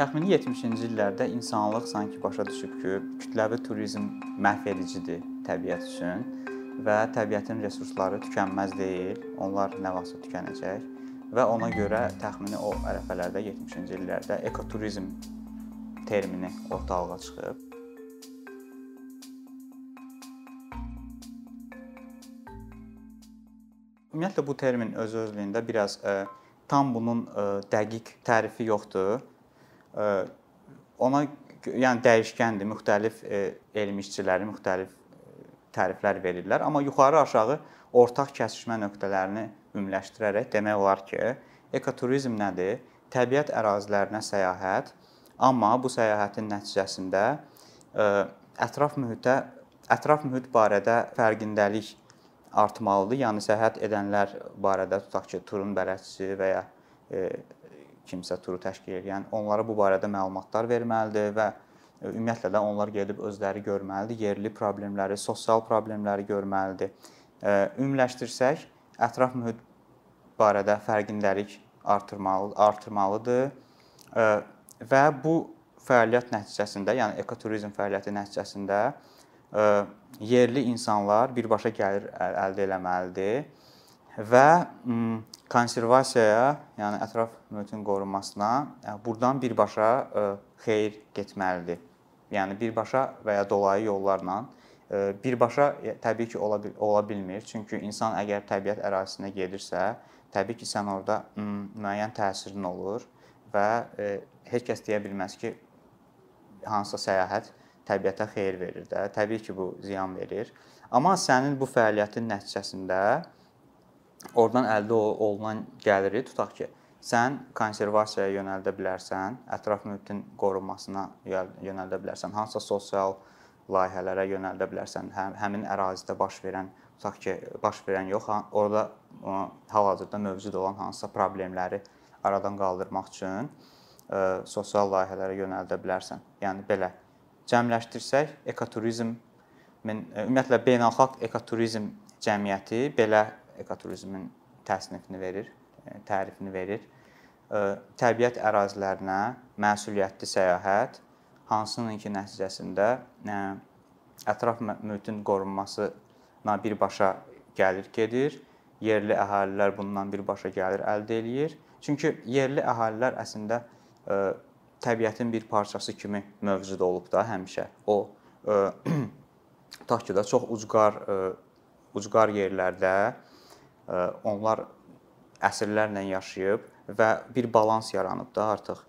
Təxmini 70-ci illərdə insanlıq sanki başa düşüb ki, kütləvi turizm məhvedicidir təbiət üçün və təbiətin resursları tükənməz deyil. Onlar nə vaxtsa tükənəcək və ona görə təxmini o ərəfələrdə 70-ci illərdə ekoturizm termini ortalığa çıxıb. Ümumiyyətlə bu termin öz-özlüyündə biraz ə, tam bunun ə, dəqiq tərifi yoxdur. Ona yəni dəyişkəndir, müxtəlif ə, elm işçiləri müxtəlif təriflər verirlər, amma yuxarı-aşağı ortaq kəsişmə nöqtələrini ümumiləşdirərək demək olar ki, ekoturizm nədir? Təbiət ərazilərinə səyahət, amma bu səyahətin nəticəsində ə, ətraf mühitə ətraf mühit barədə fərqindəlik artmalıdır. Yəni səyahət edənlər barədə tutaq ki, turun bələdçisi və ya e, kimsə turu təşkil edən onlara bu barədə məlumatlar verməlidir və e, ümumiyyətlə də onlar gedib özləri görməlidir, yerli problemləri, sosial problemləri görməlidir. E, ümumiləşdirsək, ətraf mühit barədə fərqindəlik artırmalı artırmalıdır. E, və bu fəaliyyət nəticəsində, yəni ekoturizm fəaliyyəti nəticəsində yerli insanlar birbaşa gəlir əldə etməlidir və konservasiyaya, yəni ətraf mühitin qorunmasına burdan birbaşa xeyir getməlidir. Yəni birbaşa və ya dolayı yollarla birbaşa təbii ki, ola, ola bilmir. Çünki insan əgər təbiət ərazisinə gedirsə, təbii ki, sən orada müəyyən təsirin olur və heç kəs deyə bilməz ki, hansısa səyahət təbiətə xeyir verir də. Təbii ki, bu ziyan verir. Amma sənin bu fəaliyyətin nəticəsində oradan əldə olunan gəliri tutaq ki, sən konservasiyaya yönəldə bilərsən, ətraf mühitin qorunmasına yönəldə bilərsən, hansısa sosial layihələrə yönəldə bilərsən, həm həmin ərazidə baş verən, tutaq ki, baş verən yox, orada hal-hazırda mövcud olan hansısa problemləri aradan qaldırmaq üçün ə, sosial layihələrə yönəldə bilərsən. Yəni belə cəmləşdirsək, ekoturizmin e, ümumiyyətlə beynəlxalq ekoturizm cəmiyyəti belə ekoturizmin təsnifini verir, e, tərifini verir. E, təbiət ərazilərinə məsuliyyətli səyahət hansının ki nəticəsində ətraf mühitin qorunmasına birbaşa gəlir gedir. Yerli əhalilər bundan birbaşa gəlir əldə eləyir. Çünki yerli əhalilər əslində təbiətin bir parçası kimi mövcud olub da həmişə. O tutaq ki də çox ucqar ucqar yerlərdə onlar əsrlərlə yaşayıb və bir balans yaranıb da artıq.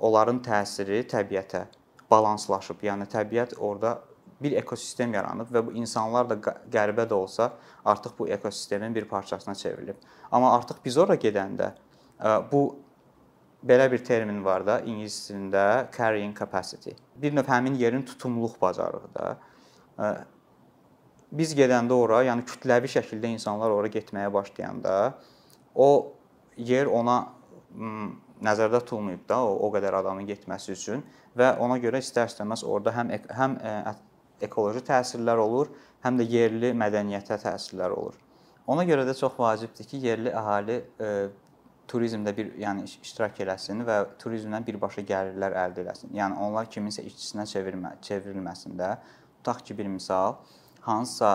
Onların təsiri təbiətə balanslaşıb. Yəni təbiət orada bir ekosistem yaranıb və bu insanlar da qəribə də olsa artıq bu ekosistemin bir parçasına çevrilib. Amma artıq biz ora gedəndə bu belə bir termin var da ingilis dilində carrying capacity. Bir növ həmin yerin tutumluq bacarığı da. Biz gedəndə ora, yəni kütləvi şəkildə insanlar ora getməyə başlayanda o yer ona nəzərdə tutulmayıb da o, o qədər adamın getməsi üçün və ona görə istər-istəməz orada həm həm ekoloji təsirlər olur, həm də yerli mədəniyyətə təsirlər olur. Ona görə də çox vacibdir ki, yerli əhali turizmdə bir yəni iştirak eləsin və turizmdən birbaşa gəlirlər əldə eləsin. Yəni onlar kiminsə işçisinə çevirmə, çevrilməsin də. Tutaq ki, bir misal, hansısa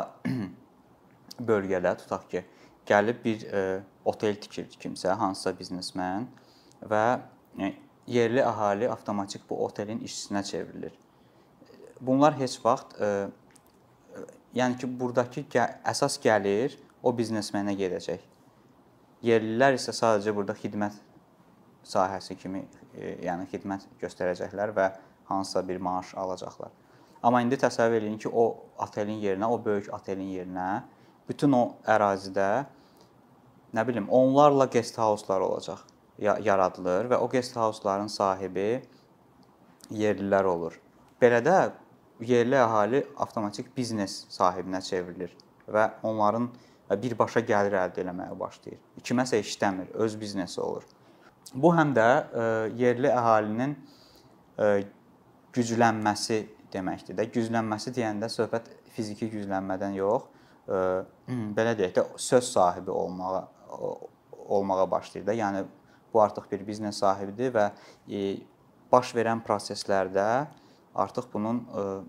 bölgədə tutaq ki, gəlib bir e, otel tikir kimsə, hansısa biznesmen və e, yerli əhali avtomatik bu otelin işçisinə çevrilir. Bunlar heç vaxt e, yəni ki, burdakı gəl əsas gəlir o biznesmenə gedəcək. Yerlilər isə sadəcə burada xidmət sahəsi kimi, e, yəni xidmət göstərəcəklər və hansısa bir maaş alacaqlar. Amma indi təsəvvür eləyin ki, o otelin yerinə, o böyük otelin yerinə bütün o ərazidə nə bilim, onlarla guest house-lar olacaq, yaradılır və o guest house-ların sahibi yerlilər olur. Belə də yerli əhali avtomatik biznes sahibinə çevrilir və onların birbaşa gəlir əldə etməyə başlayır. Kiməsə işləmir, öz biznesi olur. Bu həm də e, yerli əhalinin e, güclənməsi deməkdir də. Güclənməsi deyəndə söhbət fiziki güclənmədən yox, e, belə deyək də söz sahibi olmağa olmağa başlayır da. Yəni bu artıq bir biznes sahibidir və baş verən proseslərdə artıq bunun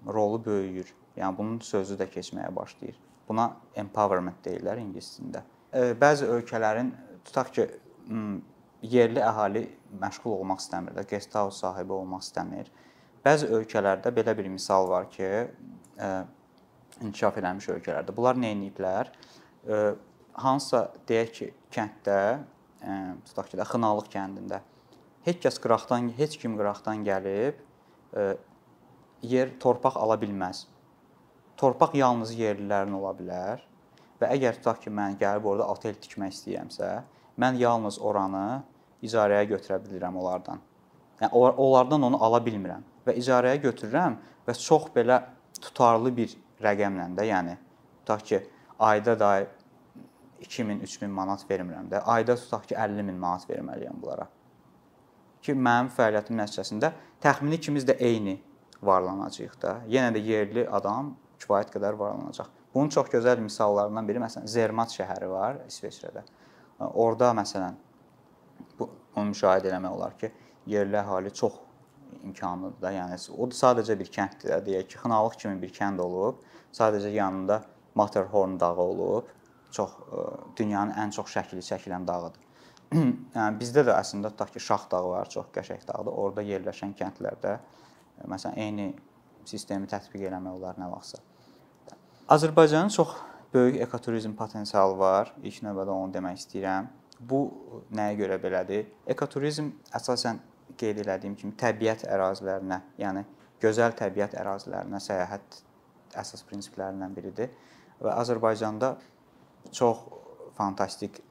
rolu böyüyür. Yəni bunun sözü də keçməyə başlayır. Buna empowerment deyirlər ingilis dilində. Bəzi ölkələrin tutaq ki, yerli əhali məşğul olmaq istəmir də, guest house sahibi olmaq istəmir. Bəzi ölkələrdə belə bir misal var ki, inkişaf eləmiş ölkələrdə. Bunlar nə ediblər? Hansısa deyək ki, kənddə, tutaq ki, də Xınalıq kəndində heç kəs qıraqdan, heç kim qıraqdan gəlib yer, torpaq ala bilməz. Torpaq yalnız yerlilərin ola bilər və əgər tutaq ki, mən gəlib orada otel tikmək istəyirəmsə, mən yalnız oranı icarəyə götürə bilirəm onlardan. Yəni onlardan onu ala bilmirəm və icarəyə götürürəm və çox belə tutarlı bir rəqəmlə də, yəni tutaq ki, ayda da 2000, 3000 manat vermirəm də, ayda tutaq ki, 50 min manat verməliyəm bunlara. Ki mənim fəaliyyətim nəticəsində təxmini ikimiz də eyni varlanacağıq da. Yenə də yerli adam kifayət qədər varlanacaq. Bunun çox gözəl misallarından biri məsələn Zermatt şəhəri var İsveçrədə. Orda məsələn bu onu müşahidə etmək olar ki, yerli əhali çox imkanlıdır da. Yəni o da sadəcə bir kənddir də, deyək ki, Xınalıq kimi bir kənd olub, sadəcə yanında Matterhorn dağı olub. Çox e, dünyanın ən çox şəkli çəkilən dağıdır. yəni bizdə də əslində tutaq ki, Şax dağı var, çox qəşəng dağdır. Orada yerləşən kəndlərdə e, məsələn eyni sistemi tətbiq eləmək olar nə vaxtsa. Azərbaycanın çox böyük ekoturizm potensialı var. İlk növbədə onu demək istəyirəm. Bu nəyə görə belədir? Ekoturizm əsasən qeyd elədiyim kimi təbiət ərazilərinə, yəni gözəl təbiət ərazilərinə səyahət əsas prinsiplərindən biridir və Azərbaycanda çox fantastik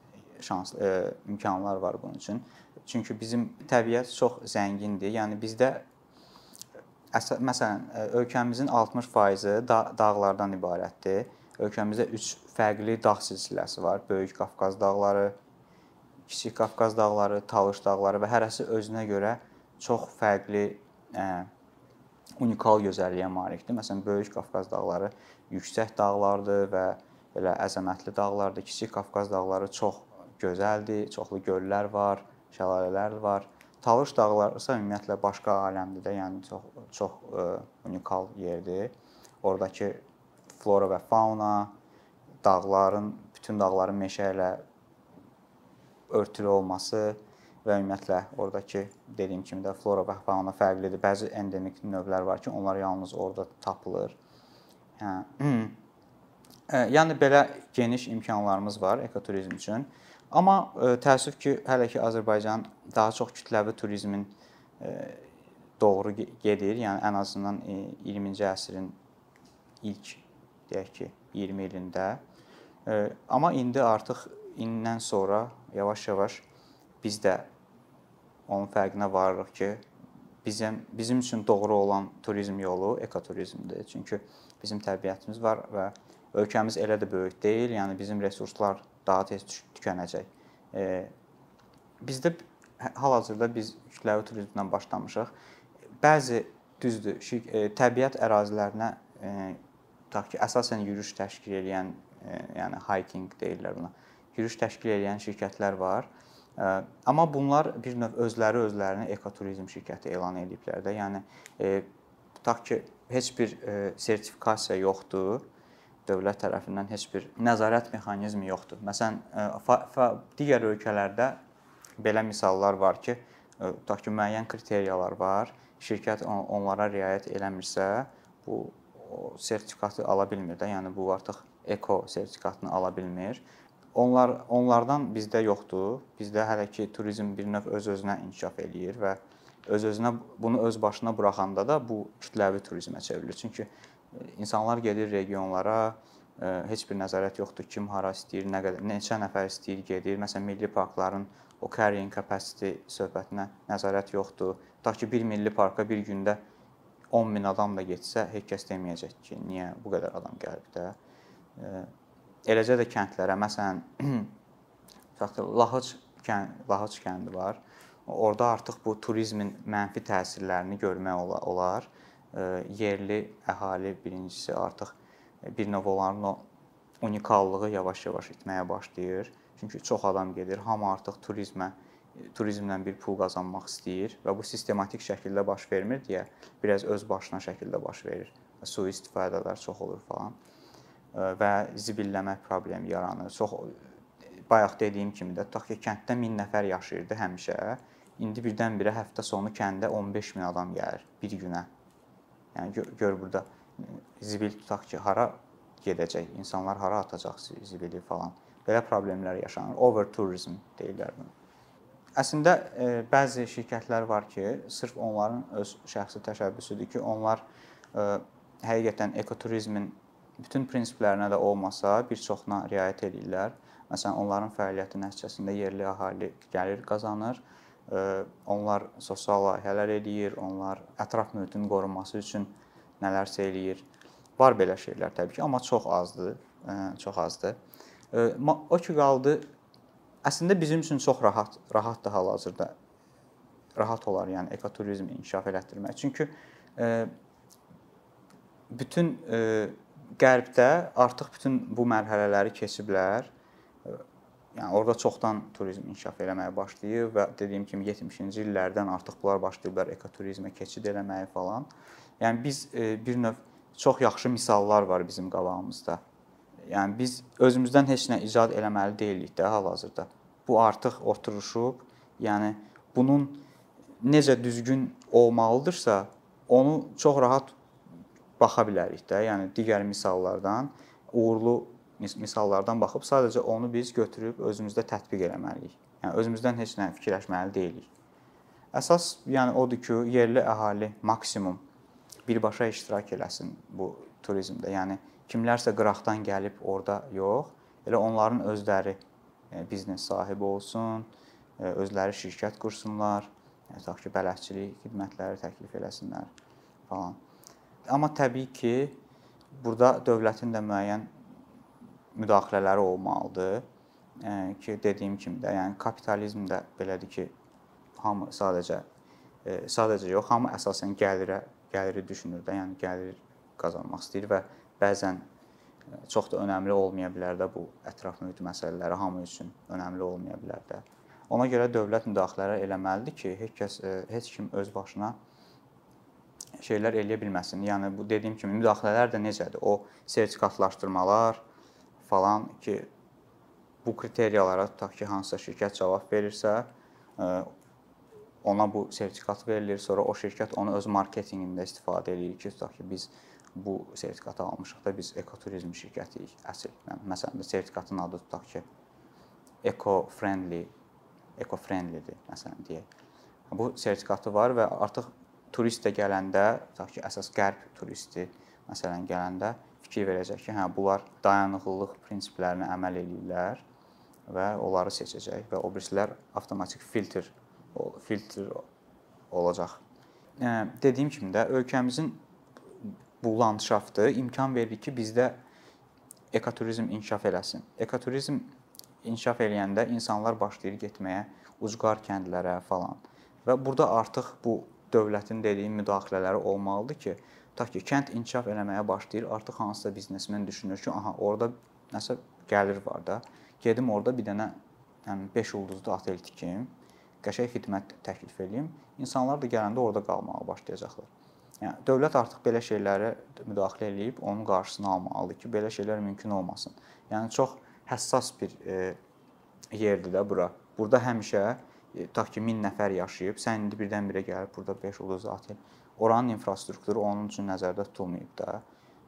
şans e, imkanlar var bunun üçün. Çünki bizim təbiət çox zəngindir. Yəni bizdə əsə, məsələn e, ölkəmizin 60% da dağlardan ibarətdir. Ölkəmizdə 3 fərqli dağ silsiləsi var. Böyük Qafqaz dağları, Kiçik Qafqaz dağları, Talış dağları və hərəsi özünə görə çox fərqli ə, unikal gözəlliyə malikdir. Məsələn, Böyük Qafqaz dağları yüksək dağlardır və belə əzəmətli dağlardır. Kiçik Qafqaz dağları çox gözəldir, çoxlu göllər var, şəlalələr var. Talış dağları isə ümumiyyətlə başqa aləmdir də, yəni çox çox ə, unikal yerdir. Oradakı flora və fauna, dağların, bütün dağların meşə ilə örtülü olması və ümumiyyətlə ordakı dediyim kimi də flora və fauna fərqlidir. Bəzi endemik növlər var ki, onlar yalnız orada tapılır. Hə. Yəni belə geniş imkanlarımız var ekoturizm üçün. Amma təəssüf ki, hələ ki Azərbaycan daha çox kütləvi turizmin doğru gedir. Yəni ən azından 20-ci əsrin ilk deyək ki, 20 ilində. Amma indi artıq indən sonra yavaş-yavaş biz də onun fərqinə varırıq ki, bizim bizim üçün doğru olan turizm yolu ekoturizmdir. Çünki bizim təbiətimiz var və ölkəmiz elə də böyük deyil, yəni bizim resurslar daha tez tükənəcək. E, bizdə hal-hazırda biz kütləvi turizmdən başlamışıq. Bəzi düzdür, e, təbiət ərazilərinə e, tutaq ki, əsasən yürüyüş təşkil edən, e, yəni hiking deyirlər buna yürüyüş təşkil edən şirkətlər var. Amma bunlar bir növ özləri özlərini ekoturizm şirkəti elan ediblər də. Yəni e, tutaq ki, heç bir e, sertifikasiya yoxdur. Dövlət tərəfindən heç bir nəzarət mexanizmi yoxdur. Məsələn, e, digər ölkələrdə belə misallar var ki, tutaq ki, müəyyən kriteriyalar var. Şirkət onlara riayət eləmirsə, bu sertifikatı ala bilmir də. Yəni bu artıq eko sertifikatını ala bilmir. Onlar onlardan bizdə yoxdur. Bizdə hələ ki turizm bir növ öz-özünə inkişaf eləyir və öz-özünə bunu öz başına buraxanda da bu kütləvi turizmə çevrilir. Çünki e, insanlar gedir regionlara, e, heç bir nəzarət yoxdur kim hara istəyir, nə qədər neçə nəfər istəyir gedir. Məsələn, milli parkların o carrying capacity söhbətinə nəzarət yoxdur. Tutaq ki, bir milli parka bir gündə 10 min adam da getsə, heç kəs deməyəcək ki, niyə bu qədər adam gəlib də. E, eləcə də kəndlərə, məsələn, Lahıc kənd, Lahıc kəndi var. Orda artıq bu turizmin mənfi təsirlərini görmək olar. Yerli əhali birincisi artıq bir növ onların o unikallığı yavaş-yavaş itməyə başlayır. Çünki çox adam gedir, hamı artıq turizmə turizmlə bir pul qazanmaq istəyir və bu sistematik şəkildə baş vermir deyə biraz öz başına şəkildə baş verir. Sui istifadələr çox olur falan və zibilləmə problemi yaranır. Çox bayaq dediyim kimi də tutaq ki, kənddə 1000 nəfər yaşayırdı həmişə. İndi birdən-birə həftə sonu kəndə 15 min adam gəlir bir günə. Yəni gör, gör burada zibil tutaq ki, hara gedəcək, insanlar hara atacaq zibili falan. Belə problemlər yaşanır. Over turizm deyirlər bunu. Əslində e, bəzi şirkətlər var ki, sırf onların öz şəxsi təşəbbüsüdür ki, onlar e, həqiqətən ekoturizmin bütün prinsiplərinə də olmasa, bir çoxuna riayət edirlər. Məsələn, onların fəaliyyəti nəticəsində yerli əhali gəlir qazanır. Onlar sosial layihələr edir, onlar ətraf mühitin qorunması üçün nələrsə eləyir. Var belə şeylər təbii ki, amma çox azdır, çox azdır. O ki qaldı əslində bizim üçün çox rahat, rahatdır hal-hazırda. Rahat olar, yəni ekoturizmi inkişaf elətdirmək. Çünki bütün qərbdə artıq bütün bu mərhələləri keçiblər. Yəni orada çoxdan turizm inkişaf eləməyə başlayıb və dediyim kimi 70-ci illərdən artıq bunlar başlayıblar ekoturizmə keçid eləməyə falan. Yəni biz e, bir növ çox yaxşı misallar var bizim qabağımızda. Yəni biz özümüzdən heç nə icad eləməli deyilik də hal-hazırda. Bu artıq oturuşub. Yəni bunun necə düzgün olmalıdırsa, onu çox rahat baxa bilərik də. Yəni digər misallardan, uğurlu misallardan baxıb sadəcə onu biz götürüb özümüzdə tətbiq etməliyik. Yəni özümüzdən heç nə fikirləşməli deyilik. Əsas yəni odur ki, yerli əhali maksimum birbaşa iştirak eləsin bu turizmdə. Yəni kimlərsə qıraqdan gəlib orada yox, elə onların özləri e, biznes sahibi olsun, e, özləri şirkət qursunlar, e, tutaq ki, bələdçilik xidmətləri təklif eləsinlər falan. Amma təbii ki, burada dövlətin də müəyyən müdaxilələri olmalıdır. Ki, dediyim kimi də, yəni kapitalizm də belədir ki, hamı sadəcə sadəcə yox, hamı əsasən gəlirə, gəliri düşünür də, yəni gəlir qazanmaq istəyir və bəzən e, çox da önəmli olmaya bilər də bu ətraf mühit məsələləri hamı üçün önəmli olmaya bilər də. Ona görə dövlət müdaxilələr eləməlidir ki, heç kəs e, heç kim öz başına şeylər eləyə bilməsin. Yəni bu dediyim kimi müdaxilələr də necədir? O sertifikatlaşdırmalar falan ki, bu kriteriyalara tutaq ki, hansısa şirkət cavab verirsə, e, ona bu sertifikat verilir, sonra o şirkət onu öz marketinqində istifadə eləyir ki, tutaq ki, biz bu sertifikatı almışıq da biz ekoturizm şirkətiyik əsl. Məsələn, sertifikatın adı tutaq ki, eco-friendly, eco-friendlydir məsələn deyək. Bu sertifikatı var və artıq turist də gələndə, tutaq ki, əsas qərb turisti məsələn gələndə fikir verəcək ki, hə bunlar dayanıqlılıq prinsiplərinə əməl eləyirlər və onları seçəcək və o birisilər avtomatik filtr filtr olacaq. Dediyim kimi də ölkəmizin bu landşaftı imkan verir ki, bizdə ekoturizm inkişaf eləsin. Ekoturizm inkişaf eləyəndə insanlar başlayır getməyə ucqar kəndlərə falan. Və burada artıq bu dövlətin dediyi müdaxilələri olmalıdır ki, tutaq ki, kənd inkişaf eləməyə başlayır, artıq hansısa biznesmen düşünür ki, aha, orada nəsə gəlir var da, gedim orada bir dənə yəni 5 ulduzlu otel tikim, qəşəng xidmət təklif eləyim. İnsanlar da gələndə orada qalmağa başlayacaqlar. Yəni dövlət artıq belə şeylərə müdaxilə eləyib onun qarşısını almalıdır ki, belə şeylər mümkün olmasın. Yəni çox həssas bir e, yerdir də bura. Burada həmişə tutaq ki 1000 nəfər yaşayıb, sən indi birdən-birə gəlib burada 5 ulduzlu otel. Oranın infrastrukturu onun üçün nəzərdə tutulmayıb da.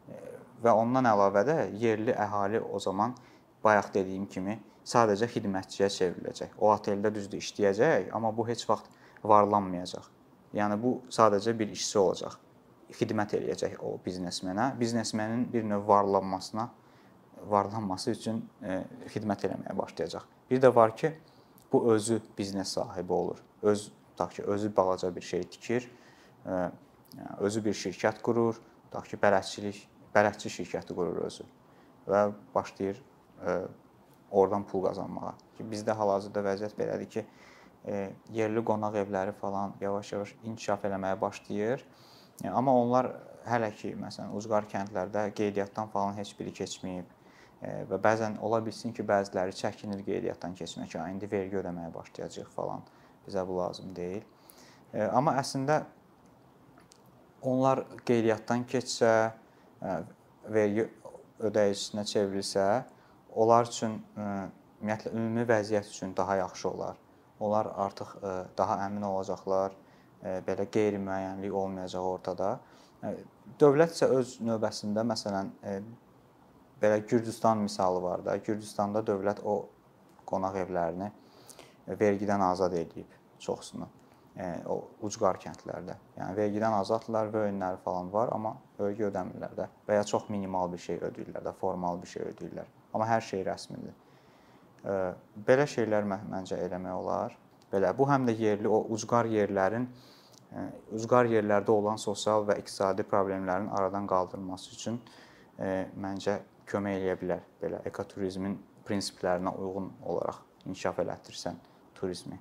E, və ondan əlavə də yerli əhali o zaman bayaq dediyim kimi sadəcə xidmətçiyə çevriləcək. O oteldə düzdür işləyəcək, amma bu heç vaxt varlanmayacaq. Yəni bu sadəcə bir işçi olacaq xidmət eləyəcək o biznesmenə. Biznesmenin bir növ varlanmasına varlanması üçün e, xidmət eləməyə başlayacaq. Bir də var ki, bu özü biznes sahibi olur. Öz tutaq ki, özü balaca bir şey tikir, e, özü bir şirkət qurur, tutaq ki, bələdçilik, bələdçi şirkəti qurur özü və başlayır e, oradan pul qazanmağa. Ki bizdə hal-hazırda vəziyyət belədir ki, e, yerli qonaq evləri falan yavaş-yavaş inkişaf eləməyə başlayır. Yəni amma onlar hələ ki, məsələn, ucqar kəndlərdə qeydiyyatdan falan heç biri keçməyib. Və bəzən ola bilsin ki, bəziləri çəkinir qeydiyyatdan keçmək, "A, indi vergi ödəməyə başlayacağıq" falan. Bizə bu lazım deyil. Amma əslində onlar qeydiyyatdan keçsə, vergi ödəyicinə çevrilsə, onlar üçün ümumiyyətlə ümumi vəziyyət üçün daha yaxşı olar. Onlar artıq daha əmin olacaqlar. Belə qeyri-müəyyənlik olmayacaq ortada. Dövlət isə öz növbəsində məsələn belə Gürcüstan misalı var da. Gürcüstanda dövlət o qonaq evlərini vergidən azad edib çoxsunu. O ucqar kəndlərdə. Yəni vergidən azaddılar və öyünləri falan var, amma vergi ödəmirlər də və ya çox minimal bir şey ödəyirlər də, formal bir şey ödəyirlər. Amma hər şey rəsmidir. Belə şeylər məncə eləmək olar. Belə bu həm də yerli o ucqar yerlərin ucqar yerlərdə olan sosial və iqtisadi problemlərin aradan qaldırılması üçün məncə kömək eləyə bilər belə ekoturizmin prinsiplərinə uyğun olaraq inkişaf elətdirsən turizmi.